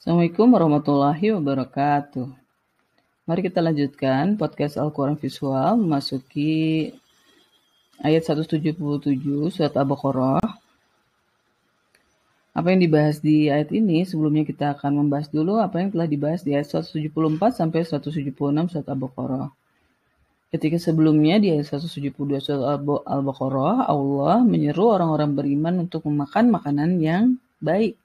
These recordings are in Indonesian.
Assalamualaikum warahmatullahi wabarakatuh. Mari kita lanjutkan podcast Al-Quran Visual memasuki ayat 177 surat Al-Baqarah. Apa yang dibahas di ayat ini sebelumnya kita akan membahas dulu apa yang telah dibahas di ayat 174 sampai 176 surat Al-Baqarah. Ketika sebelumnya di ayat 172 surat Al-Baqarah, Allah menyeru orang-orang beriman untuk memakan makanan yang baik.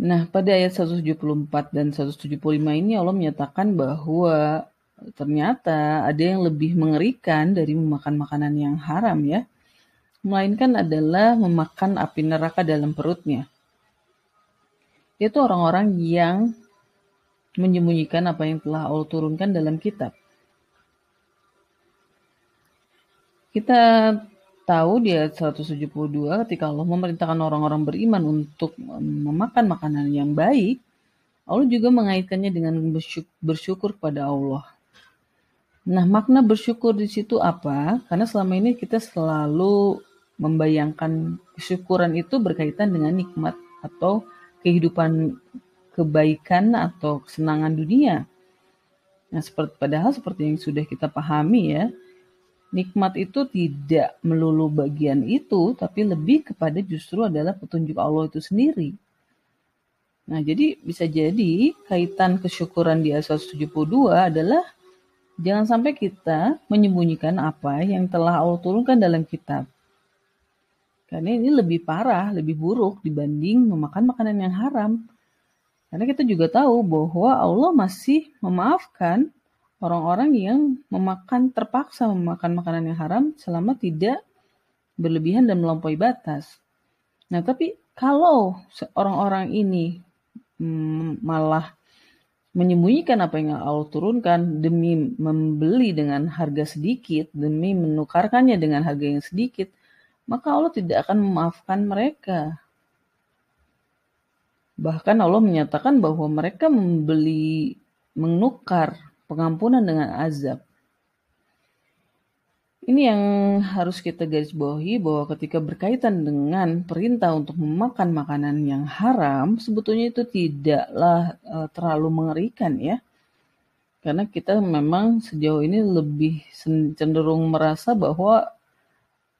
Nah, pada ayat 174 dan 175 ini Allah menyatakan bahwa ternyata ada yang lebih mengerikan dari memakan makanan yang haram ya. Melainkan adalah memakan api neraka dalam perutnya. Itu orang-orang yang menyembunyikan apa yang telah Allah turunkan dalam kitab. Kita tahu di ayat 172 ketika Allah memerintahkan orang-orang beriman untuk memakan makanan yang baik, Allah juga mengaitkannya dengan bersyukur kepada Allah. Nah, makna bersyukur di situ apa? Karena selama ini kita selalu membayangkan kesyukuran itu berkaitan dengan nikmat atau kehidupan kebaikan atau kesenangan dunia. Nah, seperti padahal seperti yang sudah kita pahami ya, nikmat itu tidak melulu bagian itu, tapi lebih kepada justru adalah petunjuk Allah itu sendiri. Nah, jadi bisa jadi kaitan kesyukuran di ayat 172 adalah jangan sampai kita menyembunyikan apa yang telah Allah turunkan dalam kitab. Karena ini lebih parah, lebih buruk dibanding memakan makanan yang haram. Karena kita juga tahu bahwa Allah masih memaafkan orang-orang yang memakan terpaksa memakan makanan yang haram selama tidak berlebihan dan melampaui batas. Nah, tapi kalau orang-orang ini mm, malah menyembunyikan apa yang Allah turunkan demi membeli dengan harga sedikit, demi menukarkannya dengan harga yang sedikit, maka Allah tidak akan memaafkan mereka. Bahkan Allah menyatakan bahwa mereka membeli menukar pengampunan dengan azab. Ini yang harus kita garis bawahi bahwa ketika berkaitan dengan perintah untuk memakan makanan yang haram, sebetulnya itu tidaklah uh, terlalu mengerikan ya. Karena kita memang sejauh ini lebih cenderung merasa bahwa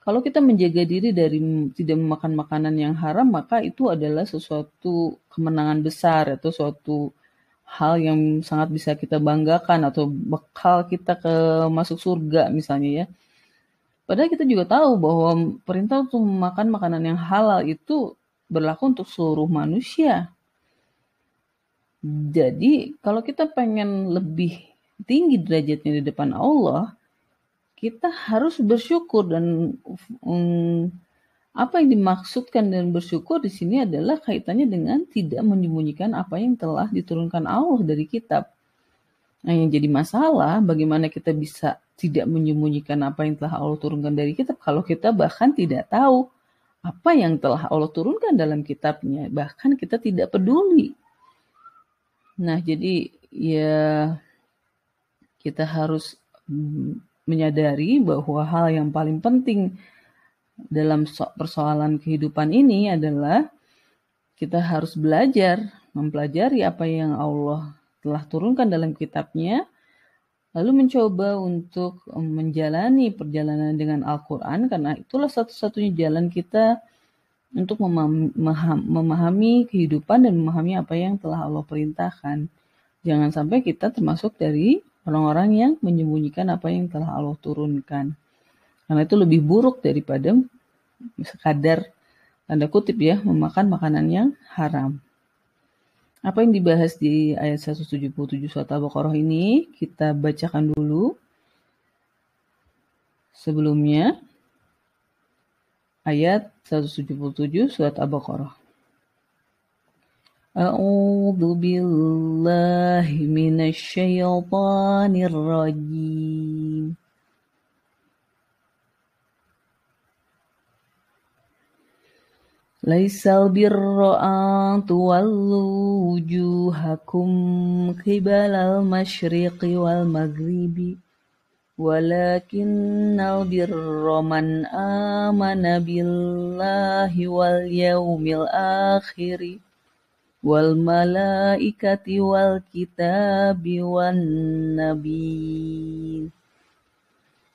kalau kita menjaga diri dari tidak memakan makanan yang haram, maka itu adalah sesuatu kemenangan besar atau suatu hal yang sangat bisa kita banggakan atau bekal kita ke masuk surga misalnya ya. Padahal kita juga tahu bahwa perintah untuk memakan makanan yang halal itu berlaku untuk seluruh manusia. Jadi kalau kita pengen lebih tinggi derajatnya di depan Allah, kita harus bersyukur dan um, apa yang dimaksudkan dengan bersyukur di sini adalah kaitannya dengan tidak menyembunyikan apa yang telah diturunkan Allah dari kitab. Nah, yang jadi masalah bagaimana kita bisa tidak menyembunyikan apa yang telah Allah turunkan dari kitab kalau kita bahkan tidak tahu apa yang telah Allah turunkan dalam kitabnya, bahkan kita tidak peduli. Nah, jadi ya kita harus menyadari bahwa hal yang paling penting dalam persoalan kehidupan ini adalah kita harus belajar, mempelajari apa yang Allah telah turunkan dalam kitabnya, lalu mencoba untuk menjalani perjalanan dengan Al-Quran, karena itulah satu-satunya jalan kita untuk memahami kehidupan dan memahami apa yang telah Allah perintahkan. Jangan sampai kita termasuk dari orang-orang yang menyembunyikan apa yang telah Allah turunkan. Karena itu lebih buruk daripada sekadar tanda kutip ya memakan makanan yang haram. Apa yang dibahas di ayat 177 surat Al-Baqarah ini kita bacakan dulu. Sebelumnya ayat 177 surat Al-Baqarah. A'udzu billahi minasy syaithanir rajim. Laisal birra'an tuwallu wujuhakum qibalal masyriqi wal maghribi Walakinnal birra man amana billahi wal yaumil akhiri. Wal malaikati wal kitabi wan nabiyyin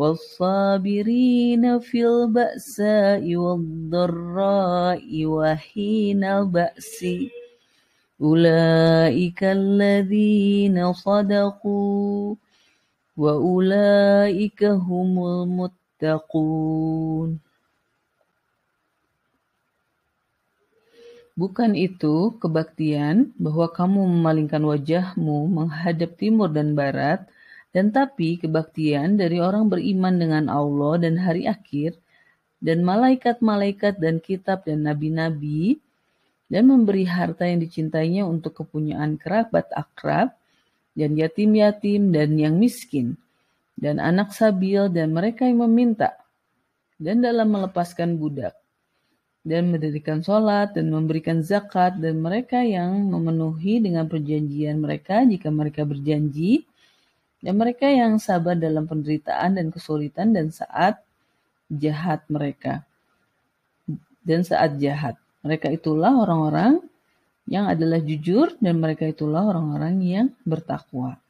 والصابرين في البأساء والضراء وحين البأس أولئك الذين صدقوا وأولئك هم المتقون Bukan itu kebaktian bahwa kamu memalingkan wajahmu menghadap timur dan barat, dan tapi kebaktian dari orang beriman dengan Allah dan hari akhir, dan malaikat-malaikat dan kitab dan nabi-nabi, dan memberi harta yang dicintainya untuk kepunyaan kerabat akrab, dan yatim-yatim dan yang miskin, dan anak sabil dan mereka yang meminta, dan dalam melepaskan budak dan mendirikan sholat dan memberikan zakat dan mereka yang memenuhi dengan perjanjian mereka jika mereka berjanji dan mereka yang sabar dalam penderitaan dan kesulitan dan saat jahat mereka dan saat jahat mereka itulah orang-orang yang adalah jujur dan mereka itulah orang-orang yang bertakwa.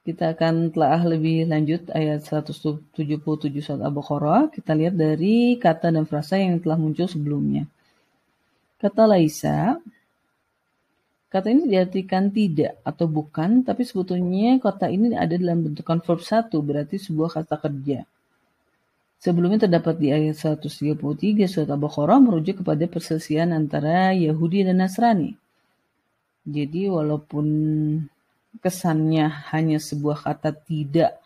Kita akan telah lebih lanjut ayat 177 surat Al-Baqarah. Kita lihat dari kata dan frasa yang telah muncul sebelumnya. Kata Laisa, kata ini diartikan tidak atau bukan, tapi sebetulnya kata ini ada dalam bentukan verb satu, berarti sebuah kata kerja. Sebelumnya terdapat di ayat 133 surat Al-Baqarah merujuk kepada perselisihan antara Yahudi dan Nasrani. Jadi walaupun kesannya hanya sebuah kata tidak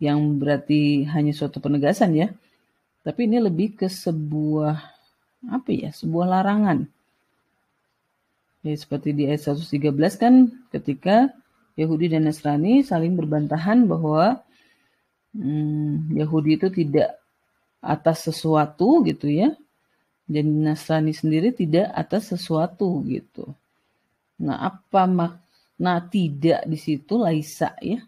yang berarti hanya suatu penegasan ya. Tapi ini lebih ke sebuah apa ya? Sebuah larangan. Ya, seperti di ayat 113 kan ketika Yahudi dan Nasrani saling berbantahan bahwa hmm, Yahudi itu tidak atas sesuatu gitu ya. Dan Nasrani sendiri tidak atas sesuatu gitu. Nah, apa mak Nah, tidak di situ laisa ya.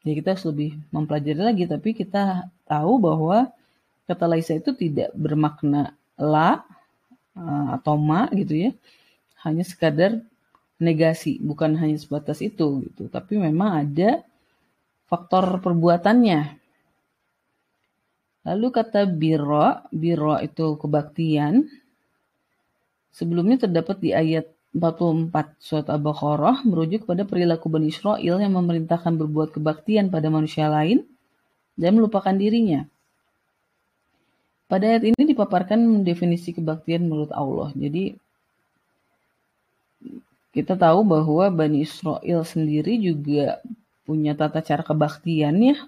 Jadi kita harus lebih mempelajari lagi, tapi kita tahu bahwa kata laisa itu tidak bermakna la eh, atau ma gitu ya. Hanya sekadar negasi, bukan hanya sebatas itu gitu. Tapi memang ada faktor perbuatannya. Lalu kata biro, biro itu kebaktian. Sebelumnya terdapat di ayat 44 Surat Al-Baqarah merujuk kepada perilaku Bani Israel yang memerintahkan berbuat kebaktian pada manusia lain dan melupakan dirinya. Pada ayat ini dipaparkan definisi kebaktian menurut Allah. Jadi kita tahu bahwa Bani Israel sendiri juga punya tata cara kebaktiannya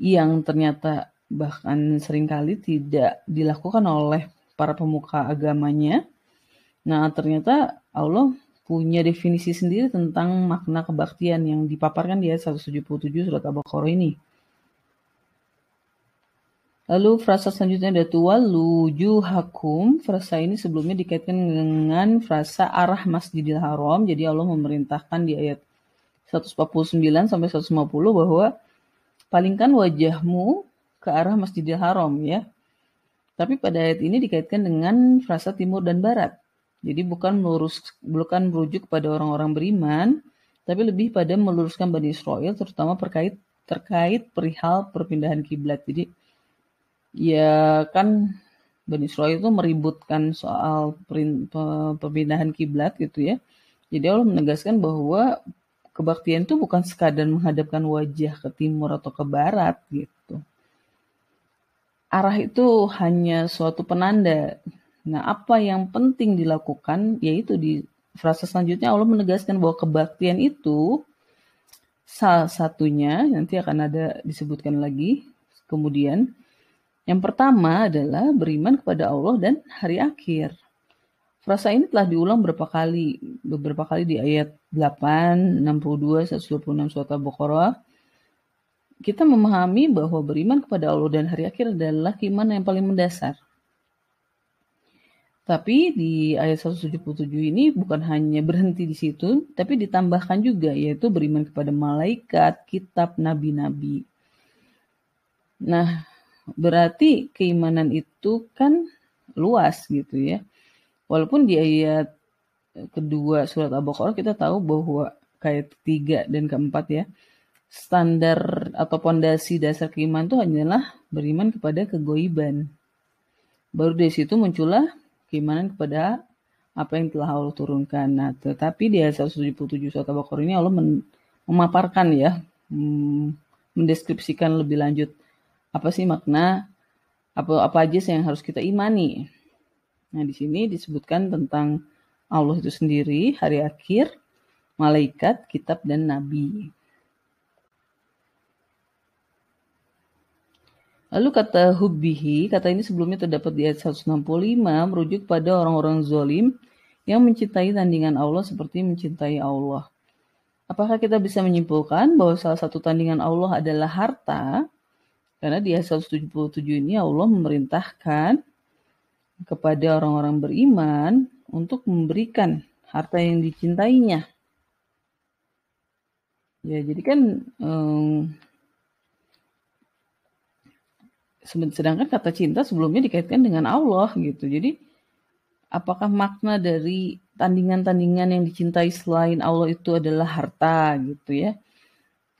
yang ternyata bahkan sering kali tidak dilakukan oleh para pemuka agamanya Nah, ternyata Allah punya definisi sendiri tentang makna kebaktian yang dipaparkan di ayat 177 surat Al-Baqarah ini. Lalu frasa selanjutnya ada tuwallu hakum. Frasa ini sebelumnya dikaitkan dengan frasa arah Masjidil Haram. Jadi Allah memerintahkan di ayat 149 sampai 150 bahwa palingkan wajahmu ke arah Masjidil Haram ya. Tapi pada ayat ini dikaitkan dengan frasa timur dan barat. Jadi bukan melurus bukan merujuk pada orang-orang beriman, tapi lebih pada meluruskan Bani Israel terutama terkait terkait perihal perpindahan kiblat. Jadi ya kan Bani Israel itu meributkan soal perpindahan kiblat gitu ya. Jadi Allah menegaskan bahwa kebaktian itu bukan sekadar menghadapkan wajah ke timur atau ke barat gitu. Arah itu hanya suatu penanda Nah, apa yang penting dilakukan yaitu di frasa selanjutnya Allah menegaskan bahwa kebaktian itu salah satunya nanti akan ada disebutkan lagi kemudian yang pertama adalah beriman kepada Allah dan hari akhir. Frasa ini telah diulang berapa kali, beberapa kali di ayat 8, 62, 126 surat Al-Baqarah. Kita memahami bahwa beriman kepada Allah dan hari akhir adalah keimanan yang paling mendasar. Tapi di ayat 177 ini bukan hanya berhenti di situ, tapi ditambahkan juga yaitu beriman kepada malaikat, kitab, nabi-nabi. Nah, berarti keimanan itu kan luas gitu ya. Walaupun di ayat kedua surat Al-Baqarah kita tahu bahwa kayak ketiga dan keempat ya, standar atau pondasi dasar keimanan itu hanyalah beriman kepada kegoiban. Baru dari situ muncullah keimanan kepada apa yang telah Allah turunkan. Nah, tetapi di ayat 177 surat Al-Baqarah ini Allah memaparkan ya, hmm, mendeskripsikan lebih lanjut apa sih makna apa apa aja sih yang harus kita imani Nah, di sini disebutkan tentang Allah itu sendiri, hari akhir, malaikat, kitab, dan nabi. Lalu kata hubbihi, kata ini sebelumnya terdapat di ayat 165, merujuk pada orang-orang zolim yang mencintai tandingan Allah seperti mencintai Allah. Apakah kita bisa menyimpulkan bahwa salah satu tandingan Allah adalah harta? Karena di ayat 177 ini Allah memerintahkan kepada orang-orang beriman untuk memberikan harta yang dicintainya. Ya, jadi kan um, sedangkan kata cinta sebelumnya dikaitkan dengan Allah gitu. Jadi apakah makna dari tandingan-tandingan yang dicintai selain Allah itu adalah harta gitu ya?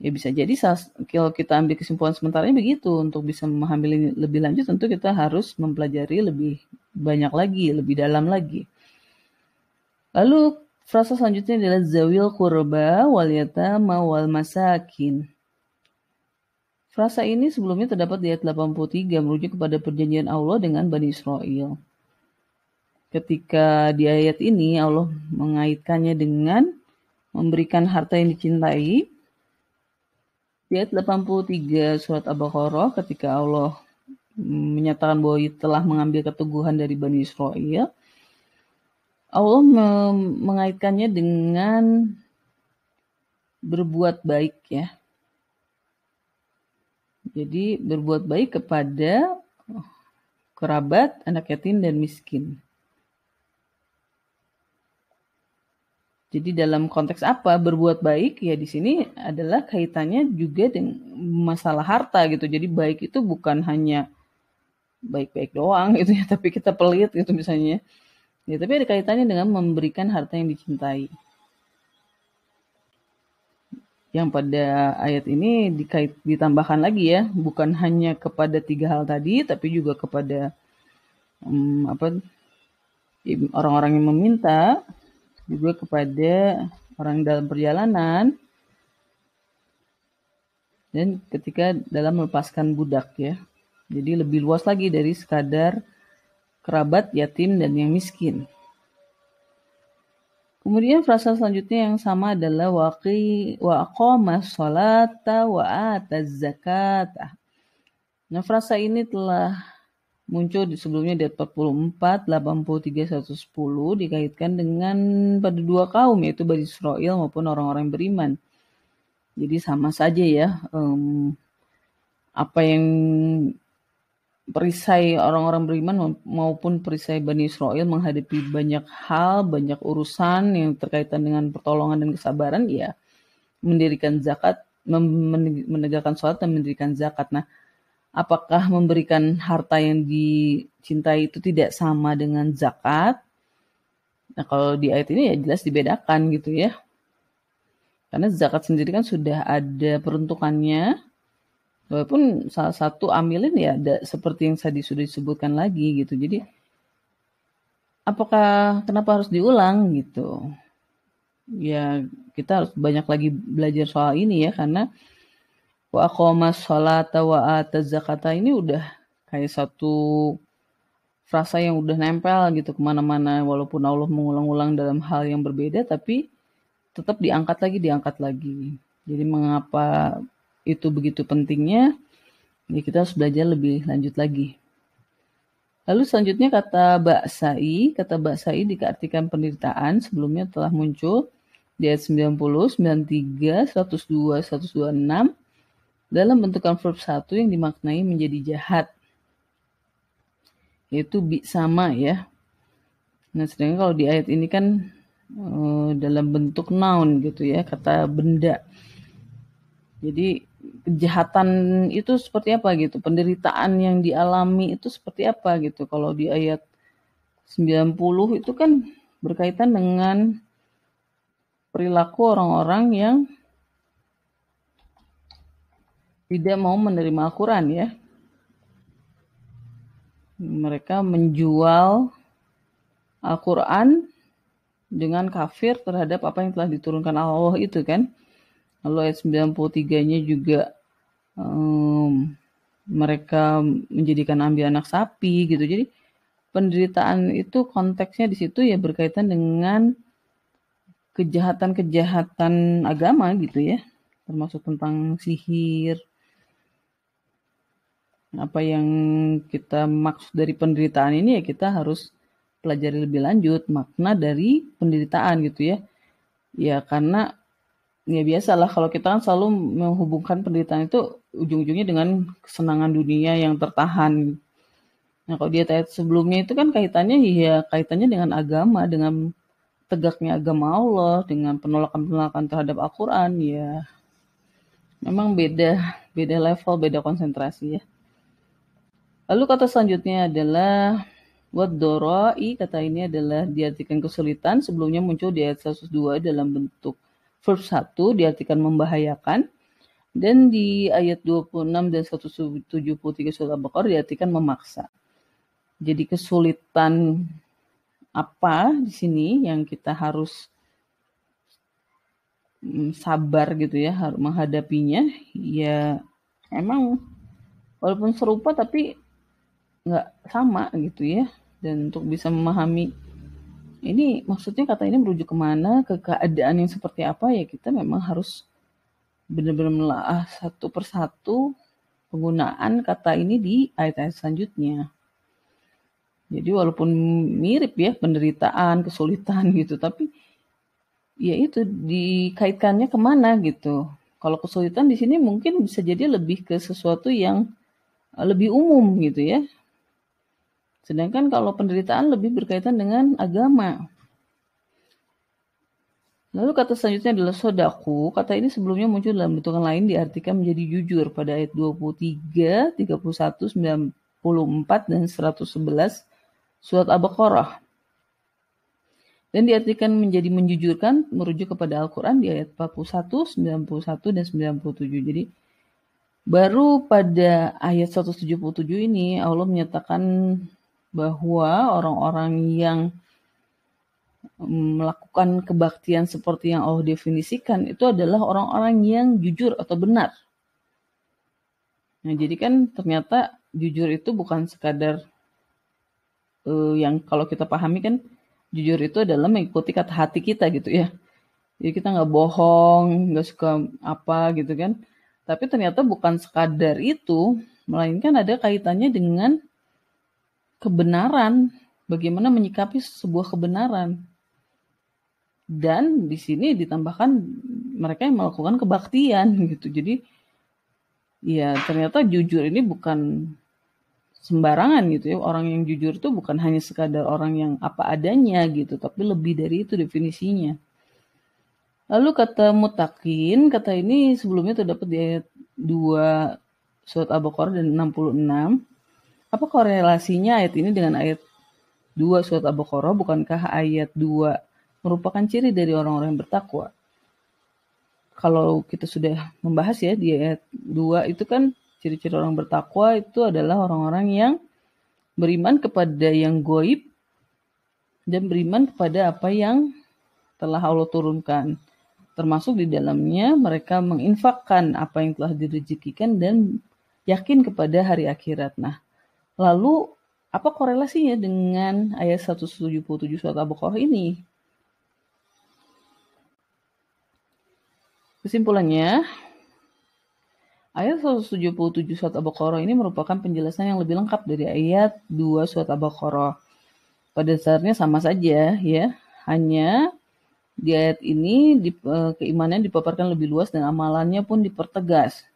Ya bisa jadi kalau kita ambil kesimpulan sementaranya begitu. Untuk bisa memahami lebih lanjut tentu kita harus mempelajari lebih banyak lagi, lebih dalam lagi. Lalu frasa selanjutnya adalah zawil kurba wal yatama wal masakin. Frasa ini sebelumnya terdapat di ayat 83 merujuk kepada perjanjian Allah dengan Bani Israel. Ketika di ayat ini Allah mengaitkannya dengan memberikan harta yang dicintai, di ayat 83 surat Al-Baqarah ketika Allah menyatakan bahwa telah mengambil keteguhan dari Bani Israel, Allah mengaitkannya dengan berbuat baik ya. Jadi berbuat baik kepada kerabat, anak yatim dan miskin. Jadi dalam konteks apa berbuat baik ya di sini adalah kaitannya juga dengan masalah harta gitu. Jadi baik itu bukan hanya baik-baik doang gitu ya, tapi kita pelit gitu misalnya. Ya, tapi ada kaitannya dengan memberikan harta yang dicintai. Yang pada ayat ini dikait ditambahkan lagi ya, bukan hanya kepada tiga hal tadi, tapi juga kepada um, apa orang-orang yang meminta, juga kepada orang dalam perjalanan dan ketika dalam melepaskan budak ya. Jadi lebih luas lagi dari sekadar kerabat, yatim, dan yang miskin. Kemudian frasa selanjutnya yang sama adalah waqi wa aqama sholata wa zakata. Nah, frasa ini telah muncul di sebelumnya di 44, 83, 110 dikaitkan dengan pada dua kaum yaitu Bani Israel maupun orang-orang beriman. Jadi sama saja ya um, apa yang perisai orang-orang beriman maupun perisai Bani Israel menghadapi banyak hal, banyak urusan yang terkaitan dengan pertolongan dan kesabaran ya mendirikan zakat, menegakkan sholat dan mendirikan zakat. Nah, apakah memberikan harta yang dicintai itu tidak sama dengan zakat? Nah, kalau di ayat ini ya jelas dibedakan gitu ya. Karena zakat sendiri kan sudah ada peruntukannya. Walaupun salah satu amilin ya ada seperti yang tadi sudah disebutkan lagi gitu. Jadi apakah kenapa harus diulang gitu? Ya kita harus banyak lagi belajar soal ini ya karena wa aqama sholata wa ata zakata ini udah kayak satu frasa yang udah nempel gitu ke mana-mana walaupun Allah mengulang-ulang dalam hal yang berbeda tapi tetap diangkat lagi diangkat lagi. Jadi mengapa itu begitu pentingnya? Ya kita harus belajar lebih lanjut lagi. Lalu selanjutnya kata Baksai, kata Baksai diartikan penderitaan sebelumnya telah muncul di ayat 90, 93, 102, 126 dalam bentukan verb 1 yang dimaknai menjadi jahat. Yaitu bi sama ya. Nah, sedangkan kalau di ayat ini kan uh, dalam bentuk noun gitu ya, kata benda. Jadi kejahatan itu seperti apa gitu, penderitaan yang dialami itu seperti apa gitu. Kalau di ayat 90 itu kan berkaitan dengan perilaku orang-orang yang tidak mau menerima Al-Quran ya. Mereka menjual Al-Quran dengan kafir terhadap apa yang telah diturunkan Allah itu kan. Lalu ayat 93-nya juga um, mereka menjadikan ambil anak sapi gitu. Jadi penderitaan itu konteksnya di situ ya berkaitan dengan kejahatan-kejahatan agama gitu ya. Termasuk tentang sihir. Apa yang kita maksud dari penderitaan ini ya kita harus pelajari lebih lanjut makna dari penderitaan gitu ya. Ya karena ya biasalah kalau kita kan selalu menghubungkan penderitaan itu ujung-ujungnya dengan kesenangan dunia yang tertahan. Nah kalau di ayat sebelumnya itu kan kaitannya ya kaitannya dengan agama, dengan tegaknya agama Allah, dengan penolakan-penolakan terhadap Al-Quran ya memang beda beda level, beda konsentrasi ya. Lalu kata selanjutnya adalah Wadorai kata ini adalah diartikan kesulitan sebelumnya muncul di ayat 102 dalam bentuk verb 1 diartikan membahayakan dan di ayat 26 dan 173 surat Al-Baqarah diartikan memaksa. Jadi kesulitan apa di sini yang kita harus mm, sabar gitu ya harus menghadapinya ya emang walaupun serupa tapi nggak sama gitu ya dan untuk bisa memahami ini maksudnya kata ini merujuk ke mana, ke keadaan yang seperti apa ya kita memang harus benar-benar melaah satu persatu penggunaan kata ini di ayat-ayat selanjutnya. Jadi walaupun mirip ya penderitaan, kesulitan gitu, tapi ya itu dikaitkannya ke mana gitu. Kalau kesulitan di sini mungkin bisa jadi lebih ke sesuatu yang lebih umum gitu ya, Sedangkan kalau penderitaan lebih berkaitan dengan agama. Lalu kata selanjutnya adalah sodaku. Kata ini sebelumnya muncul dalam bentukan lain diartikan menjadi jujur pada ayat 23, 31, 94, dan 111 surat Al-Baqarah. Dan diartikan menjadi menjujurkan merujuk kepada Al-Quran di ayat 41, 91, dan 97. Jadi baru pada ayat 177 ini Allah menyatakan bahwa orang-orang yang melakukan kebaktian seperti yang Allah definisikan itu adalah orang-orang yang jujur atau benar. Nah, jadi kan ternyata jujur itu bukan sekadar uh, yang kalau kita pahami kan jujur itu adalah mengikuti kata hati kita gitu ya. Jadi kita nggak bohong, nggak suka apa gitu kan. Tapi ternyata bukan sekadar itu, melainkan ada kaitannya dengan kebenaran, bagaimana menyikapi sebuah kebenaran. Dan di sini ditambahkan mereka yang melakukan kebaktian gitu. Jadi ya ternyata jujur ini bukan sembarangan gitu ya. Orang yang jujur itu bukan hanya sekadar orang yang apa adanya gitu, tapi lebih dari itu definisinya. Lalu kata mutakin, kata ini sebelumnya terdapat di ayat 2 surat Al-Baqarah dan 66 apa korelasinya ayat ini dengan ayat 2 surat Al-Baqarah? Bukankah ayat 2 merupakan ciri dari orang-orang yang bertakwa? Kalau kita sudah membahas ya di ayat 2 itu kan ciri-ciri orang bertakwa itu adalah orang-orang yang beriman kepada yang goib dan beriman kepada apa yang telah Allah turunkan. Termasuk di dalamnya mereka menginfakkan apa yang telah direzekikan dan yakin kepada hari akhirat. Nah, Lalu apa korelasinya dengan ayat 177 surat Al-Baqarah ini? Kesimpulannya, Ayat 177 surat Al-Baqarah ini merupakan penjelasan yang lebih lengkap dari ayat 2 surat Al-Baqarah. Pada dasarnya sama saja ya, hanya di ayat ini di, eh, keimanan dipaparkan lebih luas dan amalannya pun dipertegas.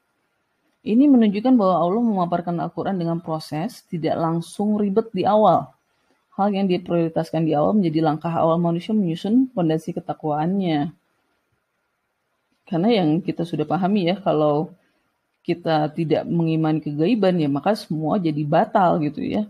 Ini menunjukkan bahwa Allah memaparkan Al-Quran dengan proses, tidak langsung ribet di awal. Hal yang diprioritaskan di awal menjadi langkah awal manusia menyusun fondasi ketakwaannya. Karena yang kita sudah pahami ya, kalau kita tidak mengimani kegaiban ya maka semua jadi batal gitu ya.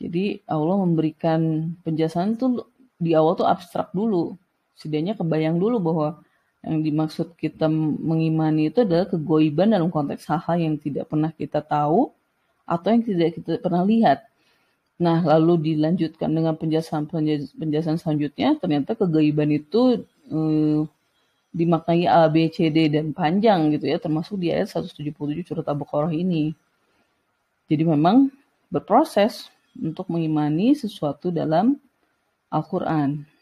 Jadi Allah memberikan penjelasan itu di awal tuh abstrak dulu. Setidaknya kebayang dulu bahwa yang dimaksud kita mengimani itu adalah kegoiban dalam konteks hal-hal yang tidak pernah kita tahu atau yang tidak kita pernah lihat. Nah, lalu dilanjutkan dengan penjelasan penjelasan selanjutnya, ternyata kegaiban itu eh, dimaknai A, B, C, D dan panjang gitu ya, termasuk di ayat 177 surat Al-Baqarah ini. Jadi memang berproses untuk mengimani sesuatu dalam Al-Quran.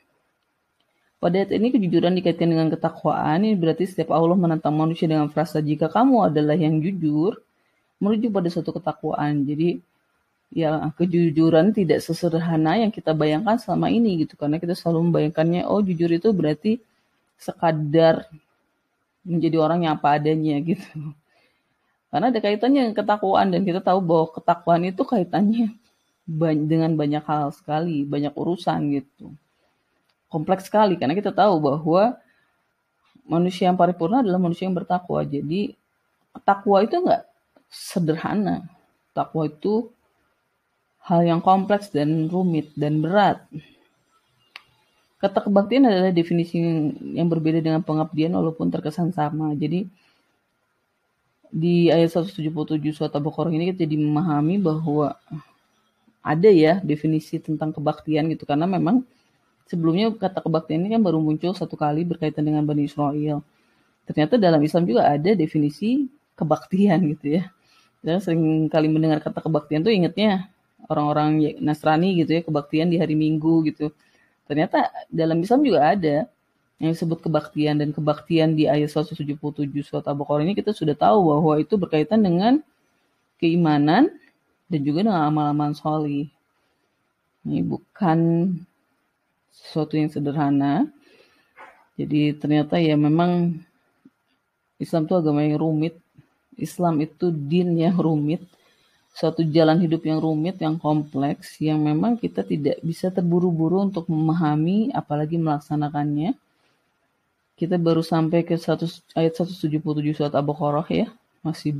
Pada ayat ini kejujuran dikaitkan dengan ketakwaan, ini berarti setiap Allah menantang manusia dengan frasa jika kamu adalah yang jujur, menuju pada suatu ketakwaan. Jadi ya kejujuran tidak sesederhana yang kita bayangkan selama ini gitu karena kita selalu membayangkannya oh jujur itu berarti sekadar menjadi orang yang apa adanya gitu. Karena ada kaitannya dengan ketakwaan dan kita tahu bahwa ketakwaan itu kaitannya dengan banyak hal sekali, banyak urusan gitu. Kompleks sekali karena kita tahu bahwa manusia yang paripurna adalah manusia yang bertakwa. Jadi takwa itu enggak sederhana. Takwa itu hal yang kompleks dan rumit dan berat. Kata kebaktian adalah definisi yang berbeda dengan pengabdian walaupun terkesan sama. Jadi di ayat 177 surat Al-Baqarah ini kita jadi memahami bahwa ada ya definisi tentang kebaktian gitu karena memang sebelumnya kata kebaktian ini kan baru muncul satu kali berkaitan dengan Bani Israel. Ternyata dalam Islam juga ada definisi kebaktian gitu ya. Dan sering kali mendengar kata kebaktian tuh ingetnya orang-orang Nasrani gitu ya, kebaktian di hari Minggu gitu Ternyata dalam Islam juga ada yang disebut kebaktian dan kebaktian di ayat 177 surat Al-Baqarah ini kita sudah tahu bahwa itu berkaitan dengan keimanan dan juga dengan amal-amal sholih. Ini bukan sesuatu yang sederhana. Jadi ternyata ya memang Islam itu agama yang rumit. Islam itu din yang rumit suatu jalan hidup yang rumit, yang kompleks, yang memang kita tidak bisa terburu-buru untuk memahami, apalagi melaksanakannya. Kita baru sampai ke 100, ayat 177 surat Al-Baqarah ya, masih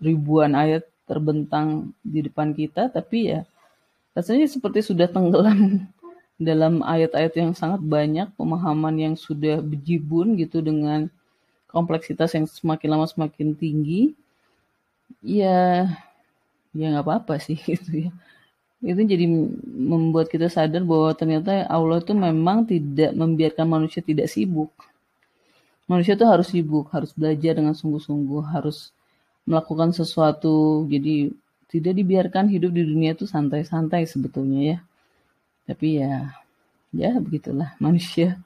ribuan ayat terbentang di depan kita, tapi ya rasanya seperti sudah tenggelam dalam ayat-ayat yang sangat banyak, pemahaman yang sudah bejibun gitu dengan kompleksitas yang semakin lama semakin tinggi. Ya, ya nggak apa-apa sih gitu ya. Itu jadi membuat kita sadar bahwa ternyata Allah itu memang tidak membiarkan manusia tidak sibuk. Manusia itu harus sibuk harus belajar dengan sungguh-sungguh harus melakukan sesuatu. Jadi tidak dibiarkan hidup di dunia itu santai-santai sebetulnya ya tapi ya ya begitulah manusia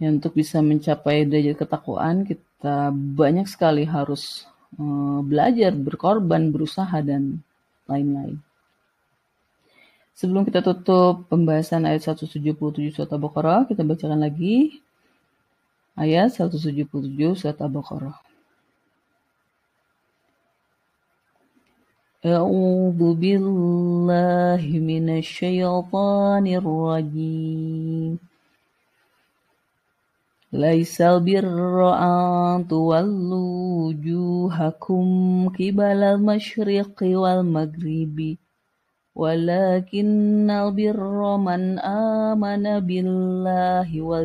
ya untuk bisa mencapai derajat ketakwaan kita banyak sekali harus Eh, belajar, berkorban, berusaha, dan lain-lain. Sebelum kita tutup pembahasan ayat 177 surat Al-Baqarah, kita bacakan lagi ayat 177 surat Al-Baqarah. A'udzu billahi minasy syaithanir rajim. Laisal birra an tuwallu wujuhakum qibala al-masyriqi wal maghribi walakinnal birra man amana billahi wal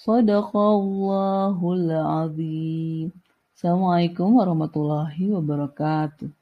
Sadaqallahul azim. Assalamualaikum warahmatullahi wabarakatuh.